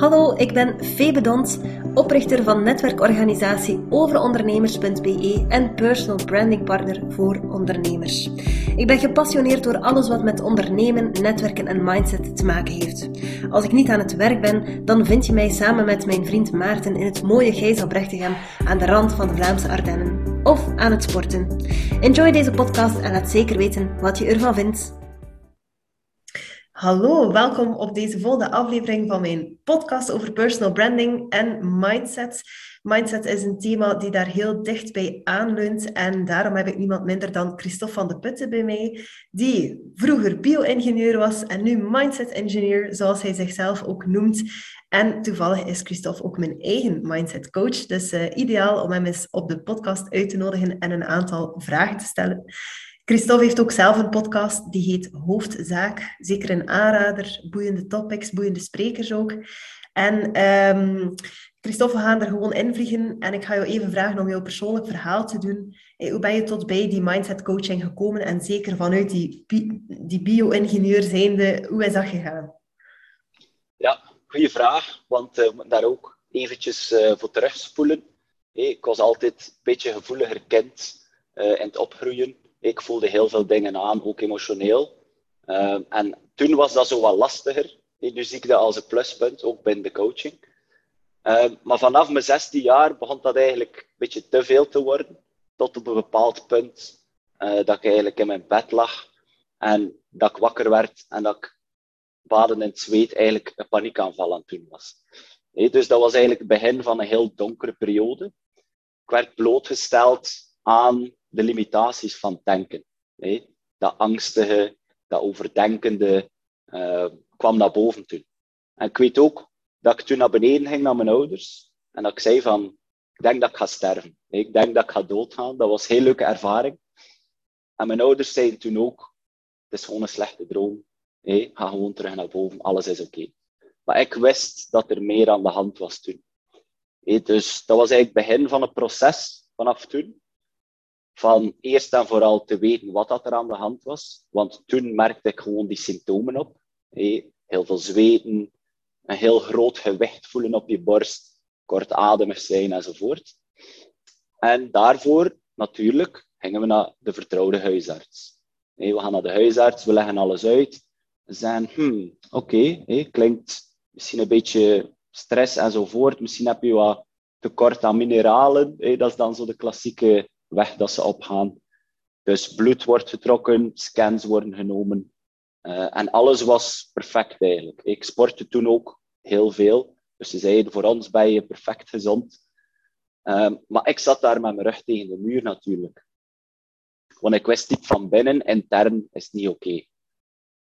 Hallo, ik ben Febe Dont, oprichter van netwerkorganisatie overondernemers.be en personal branding partner voor ondernemers. Ik ben gepassioneerd door alles wat met ondernemen, netwerken en mindset te maken heeft. Als ik niet aan het werk ben, dan vind je mij samen met mijn vriend Maarten in het mooie Gijzelbrechtegem aan de rand van de Vlaamse Ardennen. Of aan het sporten. Enjoy deze podcast en laat zeker weten wat je ervan vindt. Hallo, welkom op deze volgende aflevering van mijn podcast over personal branding en mindset. Mindset is een thema die daar heel dicht bij aanleunt en daarom heb ik niemand minder dan Christophe van de Putten bij mij, die vroeger bio-ingenieur was en nu mindset-engineer, zoals hij zichzelf ook noemt. En toevallig is Christophe ook mijn eigen mindset coach, dus uh, ideaal om hem eens op de podcast uit te nodigen en een aantal vragen te stellen. Christophe heeft ook zelf een podcast, die heet Hoofdzaak. Zeker een aanrader, boeiende topics, boeiende sprekers ook. En um, Christophe, we gaan er gewoon invliegen en ik ga jou even vragen om jouw persoonlijk verhaal te doen. Hoe ben je tot bij die mindset coaching gekomen en zeker vanuit die, die bio-ingenieur zijnde, hoe is dat gegaan? Ja, goede vraag, want uh, daar ook eventjes uh, voor terugspoelen. Hey, ik was altijd een beetje gevoeliger kind uh, in het opgroeien. Ik voelde heel veel dingen aan, ook emotioneel. Uh, en toen was dat zo wat lastiger. Nu zie ik dat als een pluspunt, ook binnen de coaching. Uh, maar vanaf mijn 16 jaar begon dat eigenlijk een beetje te veel te worden. Tot op een bepaald punt uh, dat ik eigenlijk in mijn bed lag. En dat ik wakker werd en dat ik baden in het zweet eigenlijk een paniekaanval aan toen was. Nee, dus dat was eigenlijk het begin van een heel donkere periode. Ik werd blootgesteld aan de limitaties van denken. Nee? Dat angstige, dat overdenkende uh, kwam naar boven toen. En ik weet ook dat ik toen naar beneden ging naar mijn ouders en dat ik zei van, ik denk dat ik ga sterven. Ik denk dat ik ga doodgaan. Dat was een heel leuke ervaring. En mijn ouders zeiden toen ook, het is gewoon een slechte droom. Nee? Ga gewoon terug naar boven, alles is oké. Maar ik wist dat er meer aan de hand was toen. Dus dat was eigenlijk het begin van het proces vanaf toen van eerst en vooral te weten wat dat er aan de hand was. Want toen merkte ik gewoon die symptomen op. Heel veel zweten, een heel groot gewicht voelen op je borst, kortademig zijn enzovoort. En daarvoor, natuurlijk, gingen we naar de vertrouwde huisarts. We gaan naar de huisarts, we leggen alles uit. We zeggen, hmm, oké, klinkt misschien een beetje stress enzovoort. Misschien heb je wat tekort aan mineralen. Dat is dan zo de klassieke weg dat ze opgaan. Dus bloed wordt getrokken, scans worden genomen. Uh, en alles was perfect eigenlijk. Ik sportte toen ook heel veel. Dus ze zeiden, voor ons ben je perfect gezond. Uh, maar ik zat daar met mijn rug tegen de muur natuurlijk. Want ik wist niet van binnen, intern is niet oké.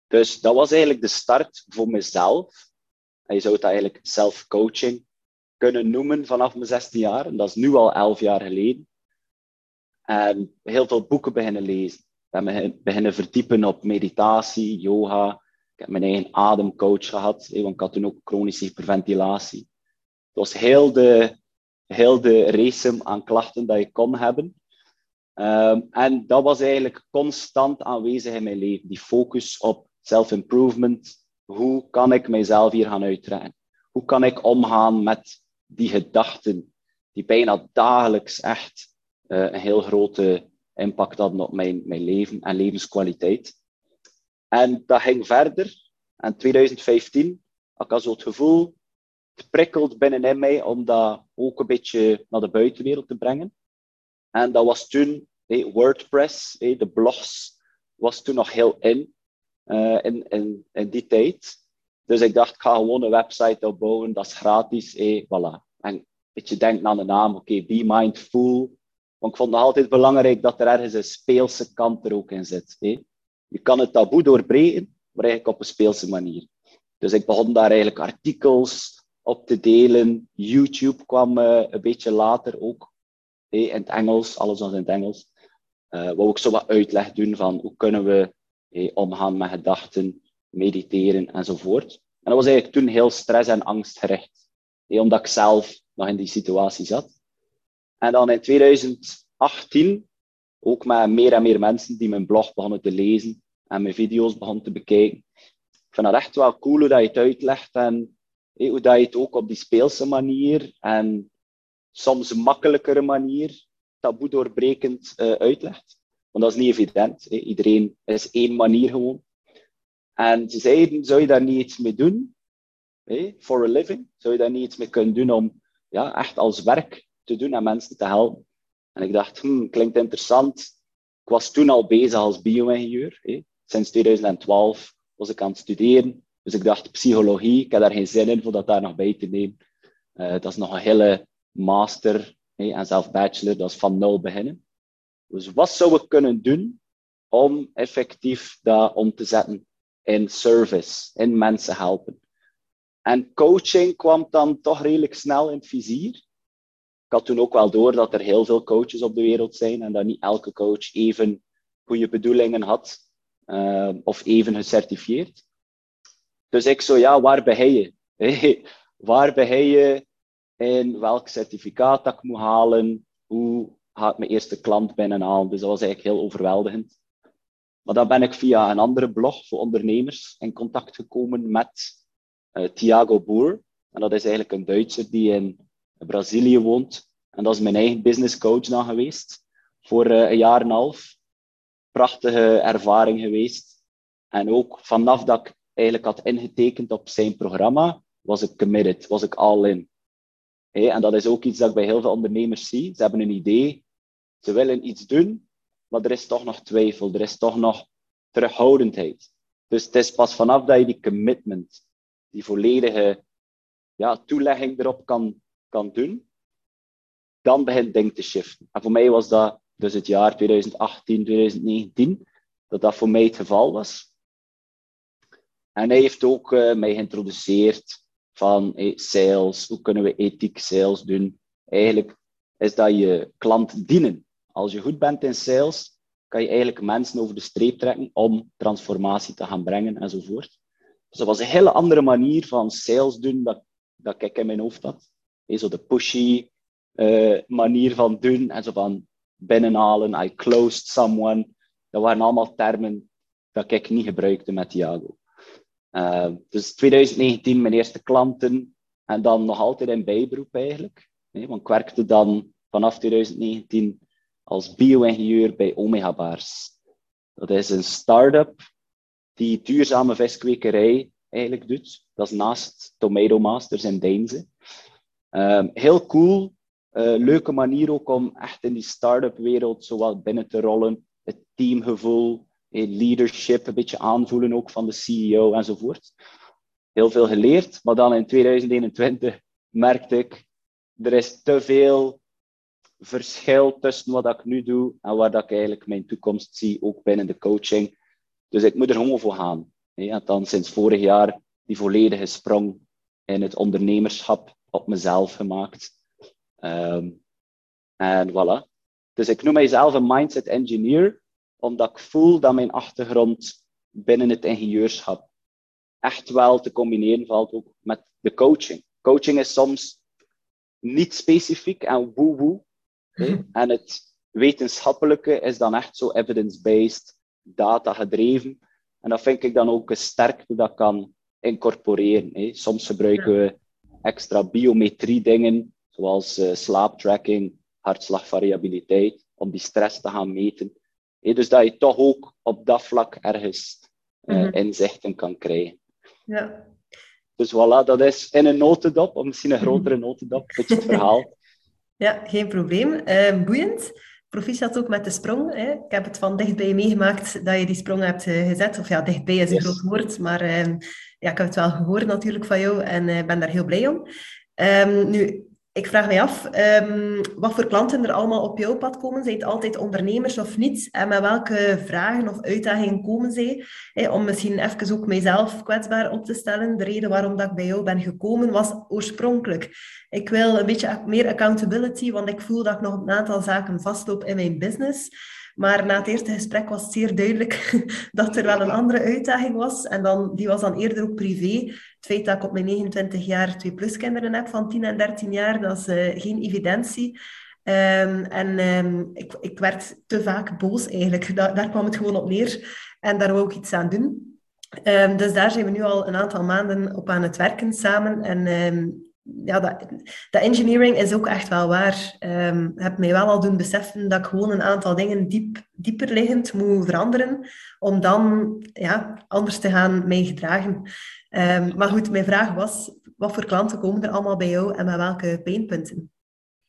Dus dat was eigenlijk de start voor mezelf. En je zou het eigenlijk self-coaching kunnen noemen vanaf mijn 16 jaar. En dat is nu al 11 jaar geleden. En heel veel boeken beginnen lezen. Ben beginnen verdiepen op meditatie, yoga. Ik heb mijn eigen ademcoach gehad, want ik had toen ook chronische hyperventilatie. Het was heel de, heel de race aan klachten dat ik kon hebben. Um, en dat was eigenlijk constant aanwezig in mijn leven. Die focus op self-improvement. Hoe kan ik mijzelf hier gaan uitrekken? Hoe kan ik omgaan met die gedachten die bijna dagelijks echt een heel grote impact hadden op mijn, mijn leven en levenskwaliteit. En dat ging verder. En 2015 had ik al zo het gevoel, het prikkelt binnenin mij om dat ook een beetje naar de buitenwereld te brengen. En dat was toen WordPress, de blogs, was toen nog heel in, uh, in, in, in die tijd. Dus ik dacht, ik ga gewoon een website opbouwen, dat is gratis, hey, voilà. En een beetje denk aan de naam, oké, Be Mindful, ik vond het altijd belangrijk dat er ergens een speelse kant er ook in zit. Hè. Je kan het taboe doorbreken, maar eigenlijk op een speelse manier. Dus ik begon daar eigenlijk artikels op te delen. YouTube kwam uh, een beetje later ook. Hè, in het Engels, alles was in het Engels. Uh, wou ik zo wat uitleg doen van hoe kunnen we omgaan met gedachten, mediteren enzovoort. En dat was eigenlijk toen heel stress- en angstgericht. Omdat ik zelf nog in die situatie zat. En dan in 2018 ook met meer en meer mensen die mijn blog begonnen te lezen en mijn video's begonnen te bekijken. Ik vind dat echt wel cool hoe dat je het uitlegt en hoe dat je het ook op die speelse manier en soms makkelijkere manier taboe doorbrekend uh, uitlegt. Want dat is niet evident. Hè. Iedereen is één manier gewoon. En ze zeiden, zou je daar niet iets mee doen? For a living? Zou je daar niet iets mee kunnen doen om ja, echt als werk te doen en mensen te helpen? En ik dacht, hmm, klinkt interessant. Ik was toen al bezig als bio-ingenieur. Sinds 2012 was ik aan het studeren. Dus ik dacht, psychologie, ik heb daar geen zin in voor dat daar nog bij te nemen. Uh, dat is nog een hele master en zelf bachelor, dat is van nul beginnen. Dus wat zou ik kunnen doen om effectief dat om te zetten in service, in mensen helpen? En coaching kwam dan toch redelijk snel in het vizier. Had toen ook wel door dat er heel veel coaches op de wereld zijn en dat niet elke coach even goede bedoelingen had uh, of even gecertificeerd. Dus ik zo, ja, waar ben je? waar ben je in welk certificaat dat ik moet halen? Hoe ga ik mijn eerste klant binnenhalen? Dus dat was eigenlijk heel overweldigend. Maar dan ben ik via een andere blog voor ondernemers in contact gekomen met uh, Thiago Boer. En dat is eigenlijk een Duitser die in Brazilië woont. En dat is mijn eigen business coach dan geweest. Voor uh, een jaar en een half. Prachtige ervaring geweest. En ook vanaf dat ik eigenlijk had ingetekend op zijn programma, was ik committed, was ik all in. En dat is ook iets dat ik bij heel veel ondernemers zie. Ze hebben een idee, ze willen iets doen, maar er is toch nog twijfel, er is toch nog terughoudendheid. Dus het is pas vanaf dat je die commitment, die volledige ja, toelegging erop kan, kan doen, dan begint ding te shiften. En voor mij was dat dus het jaar 2018, 2019, dat dat voor mij het geval was. En hij heeft ook uh, mij geïntroduceerd van sales, hoe kunnen we ethiek sales doen? Eigenlijk is dat je klant dienen. Als je goed bent in sales, kan je eigenlijk mensen over de streep trekken om transformatie te gaan brengen enzovoort. Dus dat was een hele andere manier van sales doen dat, dat ik in mijn hoofd had. Zo de pushy uh, manier van doen en zo van binnenhalen, I closed someone. Dat waren allemaal termen dat ik niet gebruikte met Thiago. Uh, dus 2019 mijn eerste klanten en dan nog altijd in bijberoep eigenlijk. Want ik werkte dan vanaf 2019 als bio-ingenieur bij Omega Bars. Dat is een start-up die duurzame viskwekerij eigenlijk doet. Dat is naast Tomato Masters in Deinze. Um, heel cool, uh, leuke manier ook om echt in die start-up wereld zowel binnen te rollen. Het teamgevoel, leadership een beetje aanvoelen ook van de CEO enzovoort. Heel veel geleerd, maar dan in 2021 merkte ik, er is te veel verschil tussen wat ik nu doe en waar ik eigenlijk mijn toekomst zie, ook binnen de coaching. Dus ik moet er gewoon voor gaan. En dan sinds vorig jaar die volledige sprong in het ondernemerschap op mezelf gemaakt. Um, en voilà. Dus ik noem mijzelf een mindset engineer, omdat ik voel dat mijn achtergrond binnen het ingenieurschap echt wel te combineren valt ook met de coaching. Coaching is soms niet specifiek en woe-woe. Mhm. En het wetenschappelijke is dan echt zo evidence-based, data-gedreven. En dat vind ik dan ook een sterkte dat kan incorporeren. Hè. Soms gebruiken we extra biometrie-dingen, zoals uh, slaaptracking, hartslagvariabiliteit, om die stress te gaan meten dus dat je toch ook op dat vlak ergens uh, inzichten kan krijgen. Ja. Dus voilà, dat is in een notendop, of misschien een grotere notendop, een beetje het verhaal. Ja, geen probleem. Uh, boeiend. Proficiat ook met de sprong. Hè. Ik heb het van dichtbij meegemaakt dat je die sprong hebt gezet. Of ja, dichtbij is een groot woord, maar uh, ja, ik heb het wel gehoord natuurlijk van jou en uh, ben daar heel blij om. Um, nu, ik vraag mij af, um, wat voor klanten er allemaal op jouw pad komen? Zijn het altijd ondernemers of niet? En met welke vragen of uitdagingen komen zij? om misschien even ook mijzelf kwetsbaar op te stellen. De reden waarom dat ik bij jou ben gekomen was oorspronkelijk. Ik wil een beetje meer accountability, want ik voel dat ik nog een aantal zaken vastloop in mijn business. Maar na het eerste gesprek was zeer duidelijk dat er wel een andere uitdaging was. En dan, die was dan eerder ook privé. Het feit dat ik op mijn 29 jaar twee pluskinderen heb van 10 en 13 jaar, dat is uh, geen evidentie. Um, en um, ik, ik werd te vaak boos eigenlijk. daar kwam het gewoon op neer. En daar wou ik iets aan doen. Ehm, dus daar zijn we nu al een aantal maanden op aan het werken samen. En ehm, ja, dat, engineering is ook echt wel waar. Um, heb mij wel al doen beseffen dat ik gewoon een aantal dingen diep, dieper liggend moet veranderen, om dan ja, anders te gaan mij gedragen. maar goed, mijn vraag was, wat voor klanten komen er allemaal bij jou en met welke pijnpunten?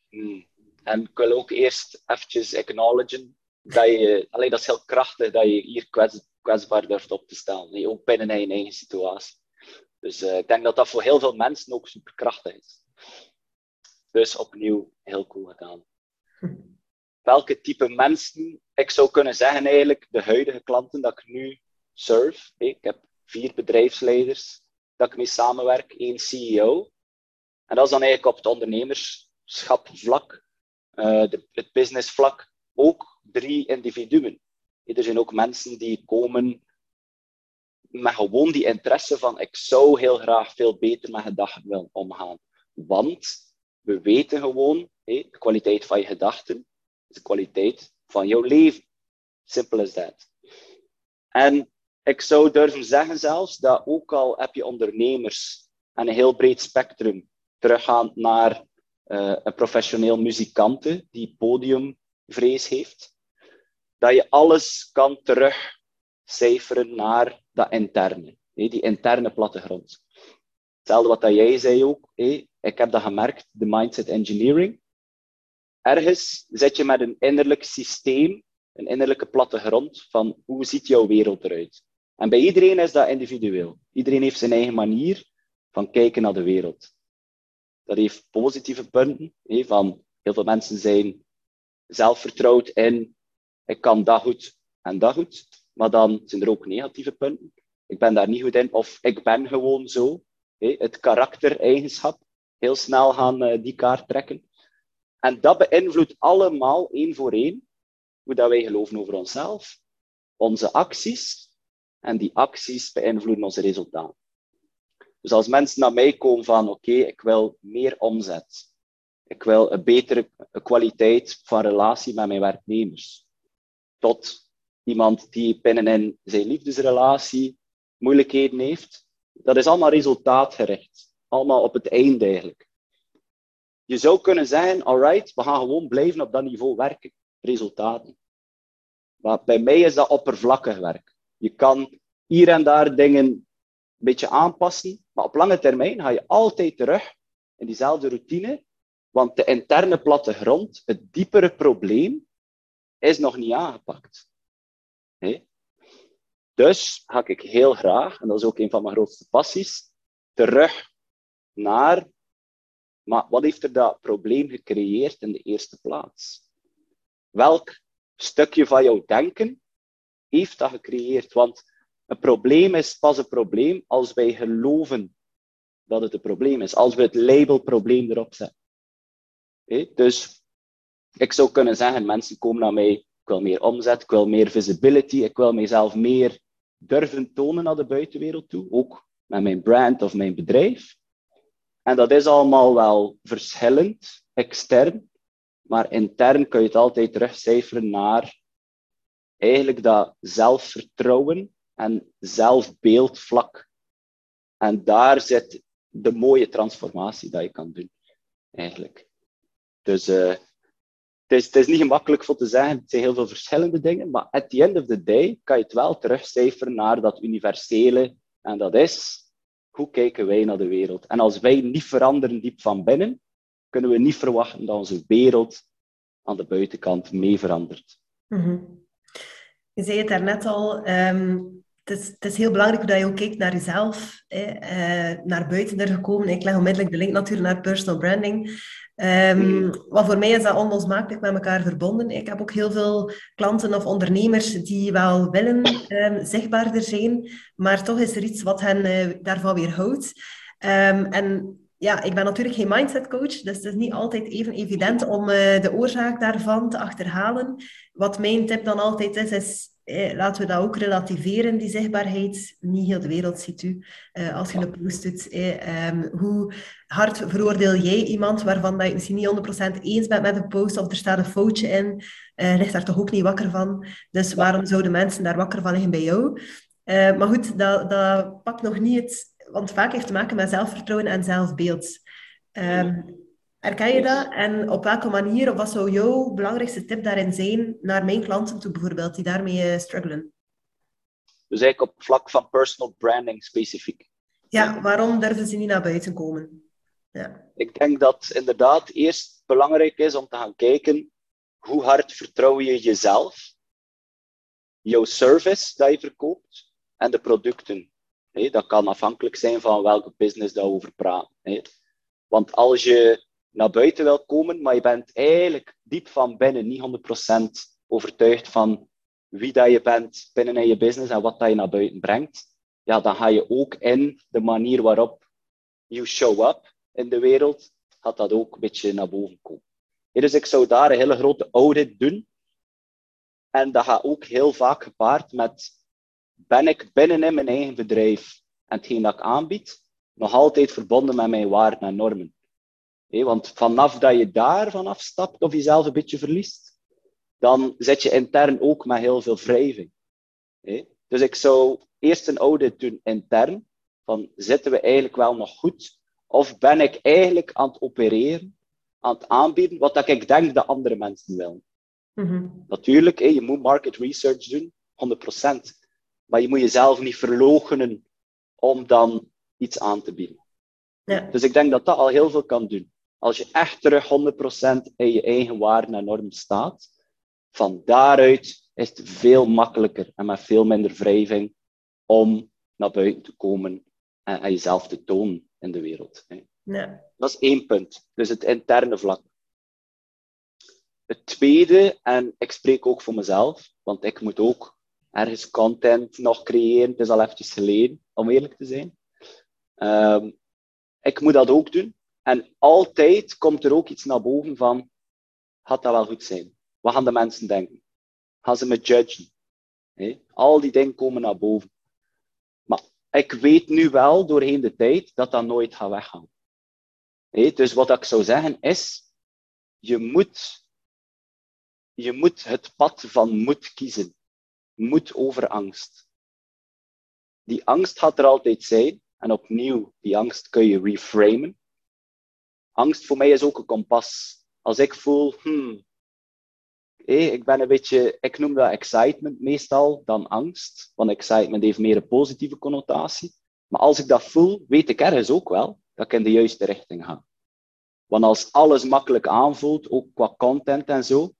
Hmm. En ik wil ook eerst eventjes acknowledgen dat je, alleen dat is heel krachtig dat je hier kwets, kwetsbaar durft op te stellen. Ook binnen je eigen situatie. Dus uh, ik denk dat dat voor heel veel mensen ook superkrachtig is. Dus opnieuw heel cool gedaan. Welke type mensen? Ik zou kunnen zeggen eigenlijk de huidige klanten dat ik nu serve. Ik heb vier bedrijfsleiders dat ik mee samenwerk, één CEO. En dat is dan eigenlijk op het ondernemerschapvlak, uh, de, het businessvlak, ook drie individuen. Er zijn ook mensen die komen met gewoon die interesse van ik zou heel graag veel beter met gedachten willen omgaan. Want we weten gewoon, de kwaliteit van je gedachten is de kwaliteit van jouw leven. Simpel as that. En ik zou durven zeggen zelfs dat ook al heb je ondernemers en een heel breed spectrum teruggaan naar uh, een professioneel muzikante die podiumvrees heeft, dat je alles kan terugcijferen naar dat interne, die interne plattegrond. Hetzelfde wat dat jij zei ook, ik heb dat gemerkt, de mindset engineering. Ergens zit je met een innerlijk systeem, een innerlijke plattegrond van hoe ziet jouw wereld eruit. En bij iedereen is dat individueel. Iedereen heeft zijn eigen manier van kijken naar de wereld. Dat heeft positieve punten, van heel veel mensen zijn zelfvertrouwd in ik kan dat goed en dat goed. Maar dan zijn er ook negatieve punten. Ik ben daar niet goed in, of ik ben gewoon zo. Het karaktereigenschap, heel snel gaan uh, die kaart trekken. En dat beïnvloedt allemaal één voor één hoe dat wij geloven over onszelf, onze acties, en die acties beïnvloeden onze resultaten. Dus als mensen naar mij komen van oké, ik wil meer omzet, ik wil een betere kwaliteit van relatie met mijn werknemers, tot iemand die binnenin zijn liefdesrelatie moeilijkheden heeft. Dat is allemaal resultaatgericht. Allemaal op het einde eigenlijk. Je zou kunnen zeggen, alright, we gaan gewoon blijven op dat niveau werken. Resultaten. Maar bij mij is dat oppervlakkig werk. Je kan hier en daar dingen een beetje aanpassen, maar op lange termijn ga je altijd terug in diezelfde routine, want de interne plattegrond, het diepere probleem, is nog niet aangepakt. Dus ga ik heel graag, en dat is ook een van mijn grootste passies, terug naar, maar wat heeft er dat probleem gecreëerd in de eerste plaats? Welk stukje van jouw denken heeft dat gecreëerd? Want een probleem is pas een probleem als wij geloven dat het een probleem is, als we het label probleem erop zetten. Dus ik zou kunnen zeggen, mensen komen naar mij, ik wil meer omzet, ik wil meer visibility, ik wil mezelf meer durven tonen naar de buitenwereld toe, ook met mijn brand of mijn bedrijf. En dat is allemaal wel verschillend, extern, maar intern kun je het altijd terugcijferen naar eigenlijk dat zelfvertrouwen en zelfbeeldvlak. En daar zit de mooie transformatie dat je kan doen, eigenlijk. Dus het het is niet gemakkelijk voor te zeggen, het zijn heel veel verschillende dingen, maar at the end of the day kan je het wel terugcijferen naar dat universele. En dat is, hoe kijken wij naar de wereld? En als wij niet veranderen diep van binnen, kunnen we niet verwachten dat onze wereld aan de buitenkant mee verandert. Mm Je zei het daarnet al, um, het, is, het, is, heel belangrijk dat je ook kijkt naar jezelf, uh, naar buiten er gekomen. Ik leg onmiddellijk de link natuurlijk naar personal branding. Um, wat voor mij is dat onlosmakelijk met elkaar verbonden. Ik heb ook heel veel klanten of ondernemers die wel willen um, zichtbaarder zijn, maar toch is er iets wat hen uh, daarvan weerhoudt. Um, en ja, ik ben natuurlijk geen mindset coach, dus het is niet altijd even evident om uh, de oorzaak daarvan te achterhalen. Wat mijn tip dan altijd is, is eh, laten we dat ook relativeren, die zichtbaarheid. Niet heel de wereld ziet u eh, als je een post doet. Eh, hoe hard veroordeel jij iemand waarvan dat je misschien niet 100% eens bent met een post of er staat een foutje in, uh, ligt daar toch ook niet wakker van. Dus waarom zouden mensen daar wakker van liggen bij jou? Uh, maar goed, dat, dat pakt nog niet het... Want vaak heeft het te maken met zelfvertrouwen en zelfbeeld. Um, herken je dat? En op welke manier, of wat zou jouw belangrijkste tip daarin zijn naar mijn klanten toe bijvoorbeeld, die daarmee uh, struggelen? Dus eigenlijk op vlak van personal branding specifiek. Ja, waarom durven ze niet naar buiten komen? Ja. Ik denk dat inderdaad eerst belangrijk is om te gaan kijken hoe hard vertrouw je jezelf, jouw service dat je verkoopt en de producten. dat kan afhankelijk zijn van welke business dat we over praten. Want als je naar buiten wil komen, maar je bent eigenlijk diep van binnen niet 100% overtuigd van wie dat je bent binnen in je business en wat dat je naar buiten brengt, ja, dan ga je ook in de manier waarop you show up in de wereld, gaat dat ook een beetje naar boven komen. dus ik zou daar een hele grote audit doen. En dat gaat ook heel vaak gepaard met, ben ik binnen in mijn eigen bedrijf en hetgeen dat ik aanbied, nog altijd verbonden met mijn waarden en normen. Want vanaf dat je daar vanaf stapt of jezelf een beetje verliest, dan zit je intern ook met heel veel wrijving. Dus ik zou eerst een audit doen intern, van zitten we eigenlijk wel nog goed? Of ben ik eigenlijk aan het opereren, aan het aanbieden, wat dat ik denk dat andere mensen willen? Mm Natuurlijk, je moet market research doen, 100%. Maar je moet jezelf niet verloochenen om dan iets aan te bieden. Ja. Dus ik denk dat dat al heel veel kan doen. Als je echt terug 100% in je eigen waarden en normen staat, van daaruit is het veel makkelijker en met veel minder wrijving om naar buiten te komen en, en jezelf te tonen in de wereld. Ja. Dat is één punt. Dus het interne vlak. Het tweede, en ik spreek ook voor mezelf, want ik moet ook ergens content nog creëren. Het is al eventjes geleden, om eerlijk te zijn. Um, ik moet dat ook doen. En altijd komt er ook iets naar boven van, gaat dat wel goed zijn? Wat gaan de mensen denken? Gaan ze me judgen? Al die dingen komen naar boven. Maar ik weet nu wel doorheen de tijd dat dat nooit gaat weggaan. Dus wat ik zou zeggen is, je moet, je moet het pad van moed kiezen. Moed over angst. Die angst gaat er altijd zijn. En opnieuw, die angst kun je reframen. Angst voor mij is ook een kompas. Als ik voel, hmm, ik ben een beetje, ik noem dat excitement meestal dan angst. Want excitement heeft meer een positieve connotatie. Maar als ik dat voel, weet ik ergens ook wel dat ik in de juiste richting ga. Want als alles makkelijk aanvoelt, ook qua content en zo,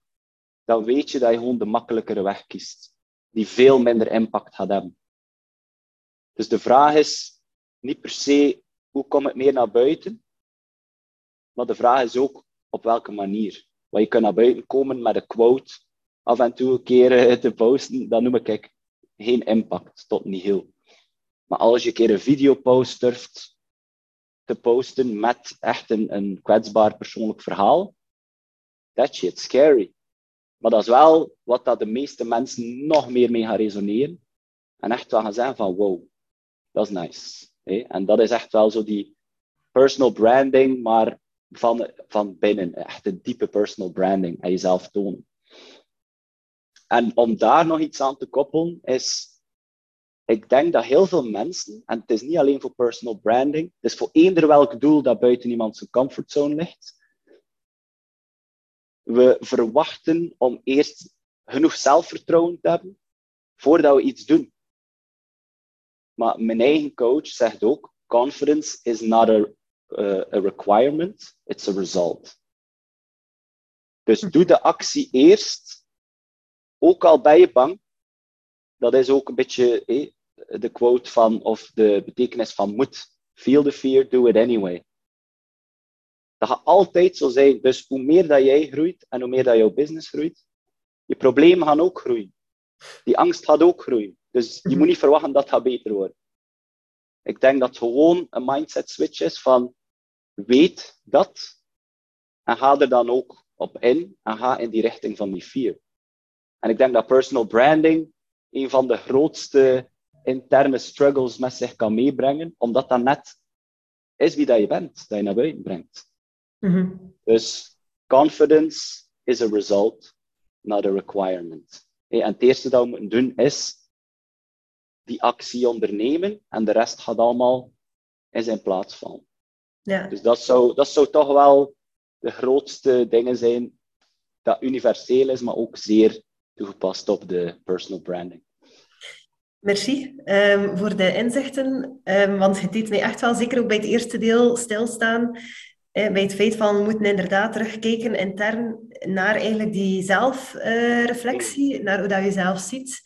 dan weet je dat je gewoon de makkelijkere weg kiest. Die veel minder impact gaat hebben. Dus de vraag is niet per se hoe kom ik meer naar buiten, maar de vraag is ook op welke manier. Want je kunt naar buiten komen met een quote, af en toe een keer eh, te posten, dan noem ik geen impact, tot niet heel. Maar als je een keer een videopost durft te posten met echt een, een kwetsbaar persoonlijk verhaal, that shit scary. Maar dat is wel wat dat de meeste mensen nog meer mee gaan resoneren. En echt wel gaan zeggen van wow, dat is nice. En dat is echt wel zo die personal branding, maar van, van binnen. Echt een diepe personal branding en jezelf tonen. En om daar nog iets aan te koppelen, is ik denk dat heel veel mensen, en het is niet alleen voor personal branding, het is voor eender welk doel dat buiten iemand zijn comfortzone ligt, we verwachten om eerst genoeg zelfvertrouwen te hebben voordat we iets doen. Maar mijn eigen coach zegt ook, confidence is not a, uh, a requirement, it's a result. Dus doe de actie eerst, ook al ben je bang. Dat is ook een beetje eh, de quote van, of de betekenis van moed. Feel the fear, do it anyway. Dat gaat altijd zo zijn. Dus hoe meer dat jij groeit en hoe meer dat jouw business groeit, je problemen gaan ook groeien. Die angst gaat ook groeien. Dus je moet niet verwachten dat het gaat beter worden. Ik denk dat het gewoon een mindset switch is van weet dat en ga er dan ook op in en ga in die richting van die fear. En ik denk dat personal branding een van de grootste interne struggles met zich kan meebrengen, omdat dat net is wie dat je bent, dat je naar buiten brengt. Mm Dus confidence is a result, not a requirement. En het eerste dat we moeten doen is die actie ondernemen en de rest gaat allemaal in zijn plaats vallen. Ja. Dus dat zou, dat zou toch wel de grootste dingen zijn dat universeel is, maar ook zeer toegepast op de personal branding. Merci um, voor de inzichten, um, want het deed mij echt wel, zeker ook bij het eerste deel, stilstaan eh, bij het feit van we moeten inderdaad terugkijken intern naar eigenlijk die zelfreflectie, uh, naar hoe dat je zelf ziet.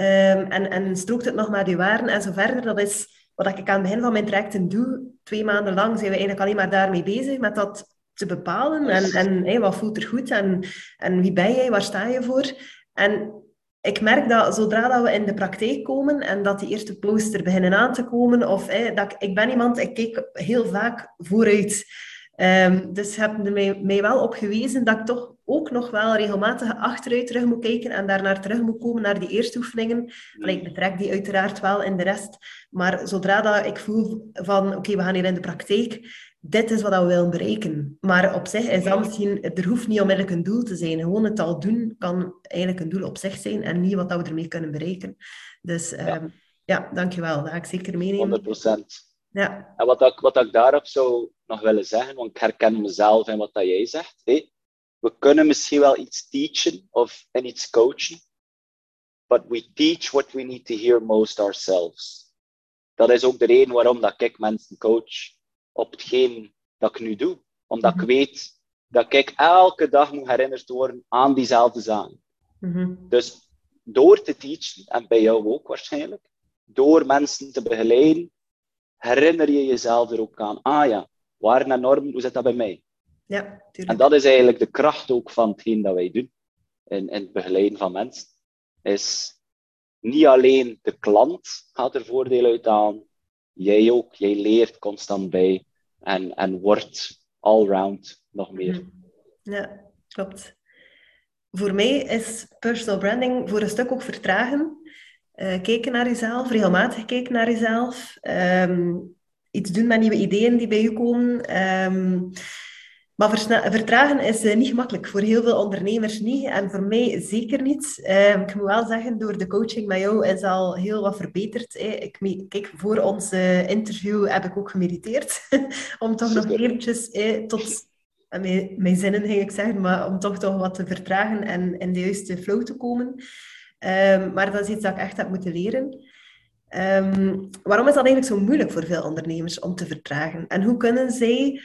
Um, en, en strookt het nog met je waarden en zo verder. Dat is wat ik aan het begin van mijn trajecten doe. Twee maanden lang zijn we eigenlijk alleen maar daarmee bezig, met dat te bepalen. En, en wat voelt er goed en, en wie ben jij, waar sta je voor? En ik merk dat zodra dat we in de praktijk komen en dat die eerste poster beginnen aan te komen, of dat ik, ben iemand, ik kijk heel vaak vooruit. Um, dus hebben mij, mij wel op gewezen dat ik toch ook nog wel regelmatig achteruit terug moet kijken en daarnaar terug moet komen naar die eerste oefeningen. Allee, ik betrek die uiteraard wel in de rest. Maar zodra dat ik voel van, oké, we gaan hier in de praktijk, dit is wat we willen bereiken. Maar op zich is dat misschien, er hoeft niet onmiddellijk een doel te zijn. Gewoon het al doen kan eigenlijk een doel op zich zijn en niet wat we ermee kunnen bereiken. Dus ja, um, ja dankjewel. Dat ga ik zeker meenemen. 100 procent. Ja. En wat ik, wat ik daarop zou nog willen zeggen, want ik herken mezelf in wat dat jij zegt. Hey, we kunnen misschien wel iets teachen of en iets coachen, but we teach what we need to hear most ourselves. Dat is ook de reden waarom dat ik mensen coach op hetgeen dat ik nu doe. Omdat ik mhm. weet dat ik elke dag moet herinnerd worden aan diezelfde zaken. Mm Dus door te teachen, en bij jou ook waarschijnlijk, door mensen te begeleiden, herinner je jezelf er ook aan. Ah ja, waarden en normen, hoe zit dat bij mij? Ja, tuurlijk. En dat is eigenlijk de kracht ook van hetgeen dat wij doen in, in het begeleiden van mensen. Is niet alleen de klant gaat er voordeel uit aan, jij ook. Jij leert constant bij en, en wordt allround nog meer. Mhm. Ja, klopt. Voor mij is personal branding voor een stuk ook vertragen. Uh, kijken naar jezelf, regelmatig kijken naar jezelf. Um, iets doen met nieuwe ideeën die bij je komen. Um, maar vertragen is uh, niet gemakkelijk. Voor heel veel ondernemers niet. En voor mij zeker niet. Uh, ik moet wel zeggen, door de coaching met jou is al heel wat verbeterd. Hè. Ik, kijk, voor ons interview heb ik ook gemediteerd. om toch nog eventjes tot... Mijn, mijn zinnen ging ik zeggen, maar om toch toch wat te vertragen en in de juiste flow te komen. Um, maar dat is iets dat ik echt heb moeten leren. Um, waarom is dat eigenlijk zo moeilijk voor veel ondernemers om te vertragen? En hoe kunnen zij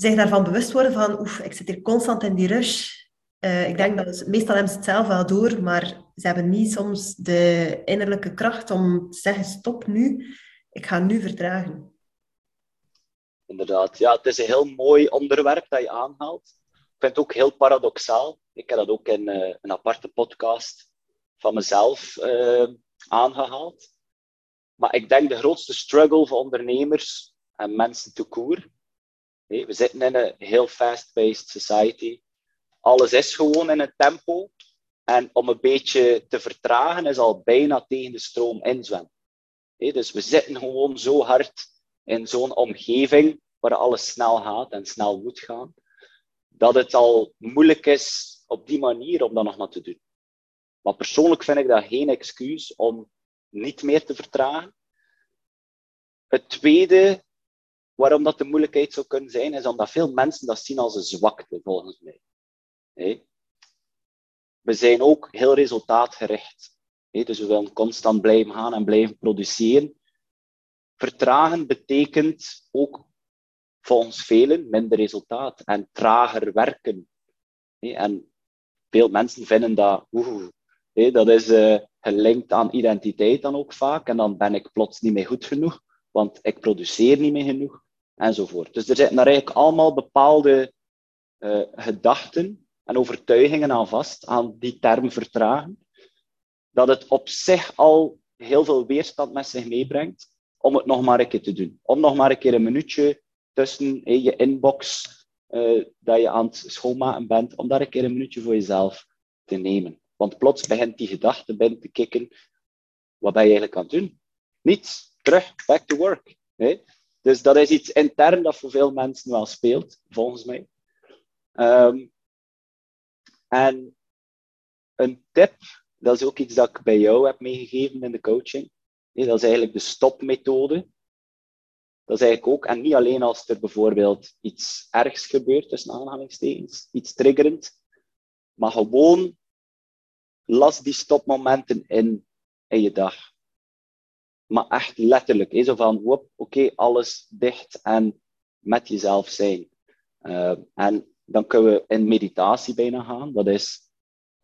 zich daarvan bewust worden van, oef, ik zit hier constant in die rush. Uh, ik denk dat meestal hebben ze het zelf wel door, maar ze hebben niet soms de innerlijke kracht om te zeggen, stop nu, ik ga nu vertragen. Inderdaad, ja, het is een heel mooi onderwerp dat je aanhaalt. Ik vind het ook heel paradoxaal. Ik heb dat ook in uh, een aparte podcast van mezelf uh, aangehaald. Maar ik denk de grootste struggle voor ondernemers en mensen te koer we zitten in een heel fast-paced society. Alles is gewoon in een tempo. En om een beetje te vertragen is al bijna tegen de stroom inzwemmen. Dus we zitten gewoon zo hard in zo'n omgeving waar alles snel gaat en snel moet gaan, dat het al moeilijk is op die manier om dat nog maar te doen. Maar persoonlijk vind ik dat geen excuus om niet meer te vertragen. Het tweede Waarom dat de moeilijkheid zou kunnen zijn, is omdat veel mensen dat zien als een zwakte, volgens mij. We zijn ook heel resultaatgericht. Dus we willen constant blijven gaan en blijven produceren. Vertragen betekent ook volgens velen minder resultaat en trager werken. En veel mensen vinden dat, oeh, dat is uh, gelinkt aan identiteit dan ook vaak. En dan ben ik plots niet meer goed genoeg, want ik produceer niet meer genoeg enzovoort. Dus er zitten daar eigenlijk allemaal bepaalde uh, gedachten en overtuigingen aan vast, aan die term vertragen, dat het op zich al heel veel weerstand met zich meebrengt om het nog maar een keer te doen. Om nog maar een keer een minuutje tussen je inbox uh, dat je aan het schoonmaken bent, om daar een keer een minuutje voor jezelf te nemen. Want plots begint die gedachte binnen te kicken. Wat ben je eigenlijk aan het doen? Niets. Terug. Back to work. Dus dat is iets intern dat voor veel mensen wel speelt, volgens mij. Um, en een tip, dat is ook iets dat ik bij jou heb meegegeven in de coaching, dat is eigenlijk de stopmethode. Dat is eigenlijk ook, en niet alleen als er bijvoorbeeld iets ergs gebeurt, tussen aanhalingstekens, iets triggerend, maar gewoon las die stopmomenten in, in je dag. Maar echt letterlijk, zo van, oké, alles dicht en met jezelf zijn. Uh, en dan kunnen we in meditatie bijna gaan. Dat is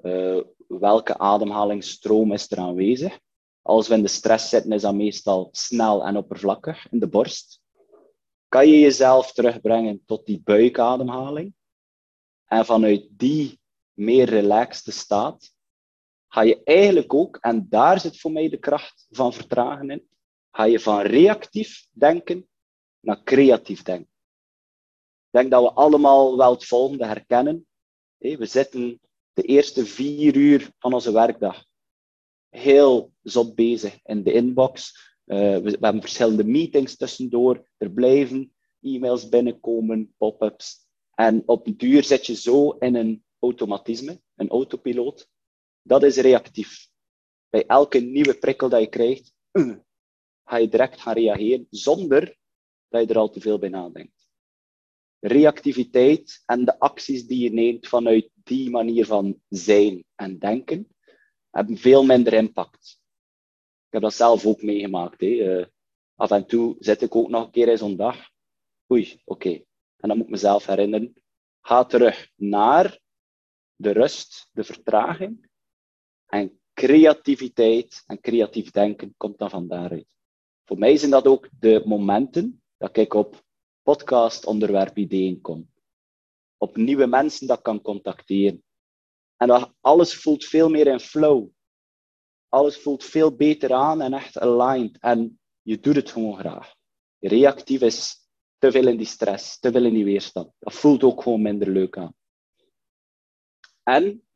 uh, welke ademhalingsstroom is er aanwezig. Als we in de stress zitten, is dat meestal snel en oppervlakkig in de borst. Kan je jezelf terugbrengen tot die buikademhaling? En vanuit die meer relaxte staat, ga je eigenlijk ook, en daar zit voor mij de kracht van vertragen in, ga je van reactief denken naar creatief denken. Ik denk dat we allemaal wel het volgende herkennen. We zitten de eerste vier uur van onze werkdag heel zot bezig in de inbox. We, we, hebben verschillende meetings tussendoor. Er blijven e-mails binnenkomen, pop-ups. En op de duur zit je zo in een automatisme, een autopiloot. Dat is reactief. Bij elke nieuwe prikkel dat je krijgt, uh, ga je direct gaan reageren zonder dat je er al te veel bij nadenkt reactiviteit en de acties die je neemt vanuit die manier van zijn en denken, hebben veel minder impact. Ik heb dat zelf ook meegemaakt. Hè. Uh, af en toe zit ik ook nog een keer in zo'n dag. Oei, oké. En dan moet ik mezelf herinneren. Ga terug naar de rust, de vertraging. En creativiteit en creatief denken komt dan van daaruit. Voor mij zijn dat ook de momenten dat ik op podcast onderwerp ideeën kom. Op nieuwe mensen dat kan contacteren. En dat alles voelt veel meer in flow. Alles voelt veel beter aan en echt aligned. En je doet het gewoon graag. Reactief is te veel in die stress, te veel in die weerstand. Dat voelt ook gewoon minder leuk aan. En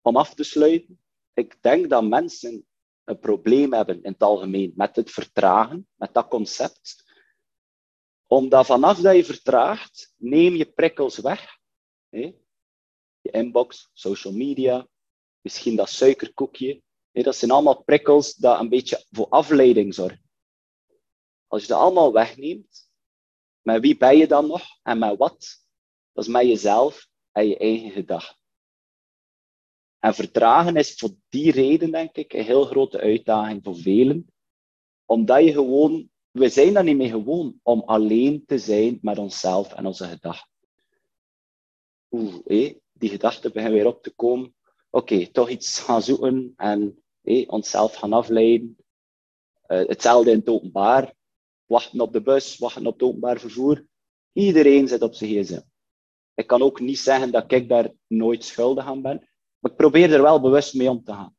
om af te sluiten, ik denk dat mensen een probleem hebben in het algemeen met het vertragen, met dat concept omdat vanaf dat je vertraagt, neem je prikkels weg. Hè? Je inbox, social media, misschien dat suikerkoekje. Hè? Dat zijn allemaal prikkels die een beetje voor afleiding zorgen. Als je dat allemaal wegneemt, met wie ben je dan nog en met wat? Dat is met jezelf en je eigen gedachten. En vertragen is voor die reden, denk ik, een heel grote uitdaging voor velen. Omdat je gewoon we zijn daar niet mee gewoon om alleen te zijn met onszelf en onze gedachten. Oeh, hé, die gedachten beginnen weer op te komen. Oké, toch iets gaan zoeken en hé, onszelf gaan afleiden. Uh, hetzelfde in het openbaar. Wachten op de bus, wachten op het openbaar vervoer. Iedereen zit op zijn gsm. Ik kan ook niet zeggen dat ik daar nooit schuldig aan ben, maar ik probeer er wel bewust mee om te gaan.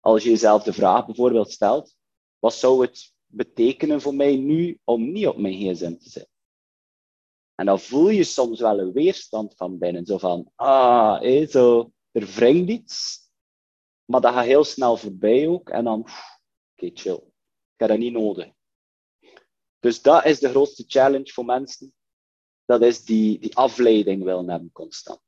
Als je jezelf de vraag bijvoorbeeld stelt, wat zou het betekenen voor mij nu om niet op mijn gsm te zitten? En dan voel je soms wel een weerstand van binnen. Zo van, ah, hé, zo, er wringt iets. Maar dat gaat heel snel voorbij ook. En dan, oké, chill. Ik heb dat niet nodig. Dus dat is de grootste challenge voor mensen. Dat is die, die afleiding willen hebben constant.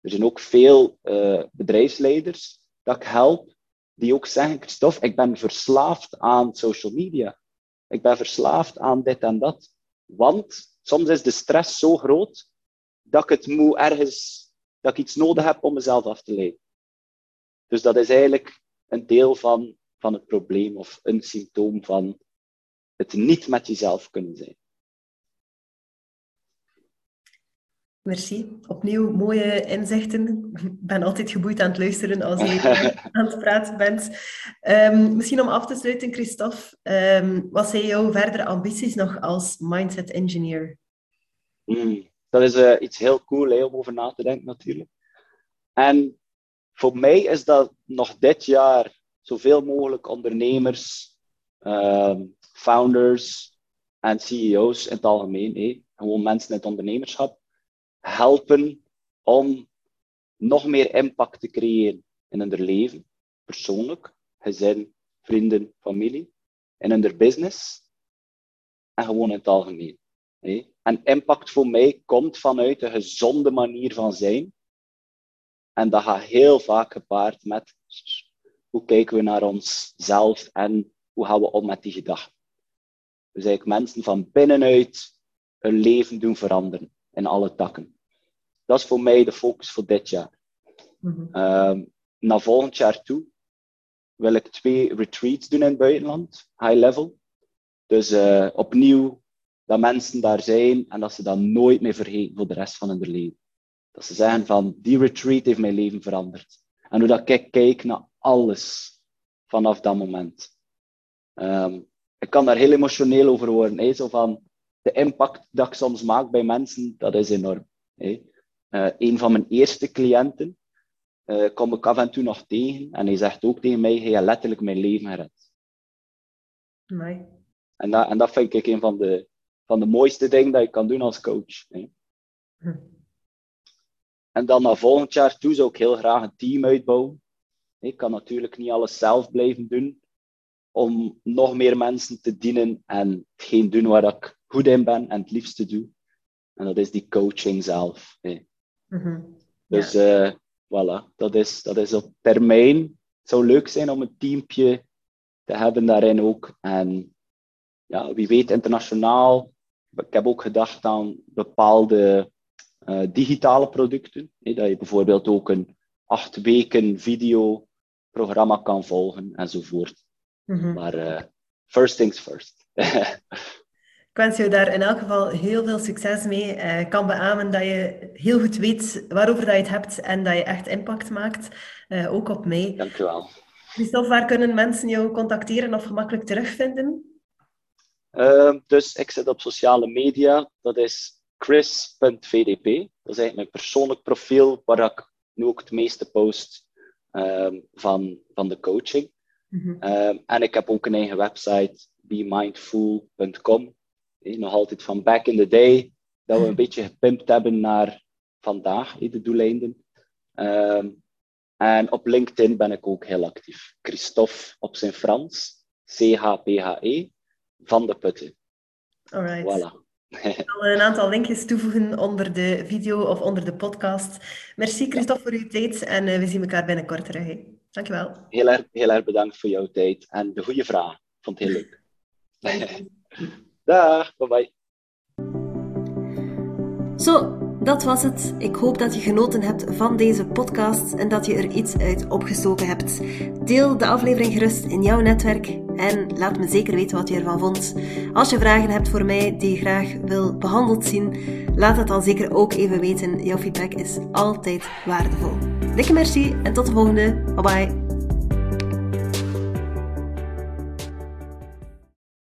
Er zijn ook veel uh, bedrijfsleiders dat ik help, die ook zeggen, Christophe, ik ben verslaafd aan social media. Ik ben verslaafd aan dit en dat. Want soms is de stress zo groot dat ik het moet ergens, dat ik iets nodig heb om mezelf af te leiden. Dus dat is eigenlijk een deel van, van het probleem of een symptoom van het niet met jezelf kunnen zijn. Merci. Opnieuw mooie inzichten. Ik ben altijd geboeid aan het luisteren als je aan het praten bent. Um, misschien om af te sluiten, Christophe. Um, wat zijn jouw verdere ambities nog als mindset engineer? Mm, dat is uh, iets heel cool hè, om over na te denken natuurlijk. En voor mij is dat nog dit jaar zoveel mogelijk ondernemers, um, founders en CEO's in het algemeen, hè, gewoon mensen in het ondernemerschap, helpen om nog meer impact te creëren in hun leven, persoonlijk, gezin, vrienden, familie, in hun business en gewoon in het algemeen. En impact voor mij komt vanuit een gezonde manier van zijn. En dat gaat heel vaak gepaard met hoe kijken we naar onszelf en hoe gaan we om met die gedachten? Dus eigenlijk mensen van binnenuit hun leven doen veranderen in alle takken. Dat is voor mij de focus voor dit jaar. Mm naar volgend jaar toe wil ik twee retreats doen in het buitenland, high level. Dus uh, opnieuw dat mensen daar zijn en dat ze dat nooit meer vergeten voor de rest van hun leven. Dat ze zeggen van, die retreat heeft mijn leven veranderd. En hoe dat ik kijk naar alles vanaf dat moment. Um, ik kan daar heel emotioneel over worden. Hè? Zo van, de impact dat ik soms maak bij mensen, dat is enorm. Hè? Uh, een van mijn eerste cliënten uh, kom ik af en toe nog tegen. En hij zegt ook tegen mij, hij heeft letterlijk mijn leven gered. Nee. En, dat, en dat vind ik een van de, van de mooiste dingen dat je kan doen als coach. Hè? Hm. En dan naar volgend jaar toe zou ik heel graag een team uitbouwen. Ik kan natuurlijk niet alles zelf blijven doen om nog meer mensen te dienen en hetgeen doen waar ik goed in ben en het liefste doe. En dat is die coaching zelf. Mhm. Dus uh, voilà, dat is, dat is op termijn. Het zou leuk zijn om een teampje te hebben daarin ook. En ja, wie weet internationaal. Ik heb ook gedacht aan bepaalde uh, digitale producten. dat je bijvoorbeeld ook een acht weken videoprogramma kan volgen enzovoort. Mm Maar uh, first things first. Ik wens je daar in elk geval heel veel succes mee. Ik uh, kan beamen dat je heel goed weet waarover dat je het hebt en dat je echt impact maakt, uh, ook op mij. Dank je wel. Christophe, waar kunnen mensen jou contacteren of gemakkelijk terugvinden? Uh, dus ik zit op sociale media. Dat is chris.vdp. Dat is eigenlijk mijn persoonlijk profiel waar ik nu ook het meeste post ehm, van, van de coaching. Mm en ik heb ook een eigen website, bemindful.com. Nog altijd van back in the day, dat we een beetje gepimpt hebben naar vandaag, de doeleinden. Um, en op LinkedIn ben ik ook heel actief. Christophe op zijn Frans, C-H-P-H-E, van de Putten. Alright. Voilà. Ik zal een aantal linkjes toevoegen onder de video of onder de podcast. Merci Christophe voor uw tijd en eh, we zien elkaar binnenkort terug. Hè. Dankjewel. Heel erg, heel erg bedankt voor jouw tijd en de goede vraag. Ik vond het heel leuk. Dag, bye bye. Zo, dat was het. Ik hoop dat je genoten hebt van deze podcast en dat je er iets uit opgestoken hebt. Deel de aflevering gerust in jouw netwerk en laat me zeker weten wat je ervan vond. Als je vragen hebt voor mij die je graag wil behandeld zien, laat het dan zeker ook even weten. Jouw feedback is altijd waardevol. Dikke merci en tot de volgende. Bye bye.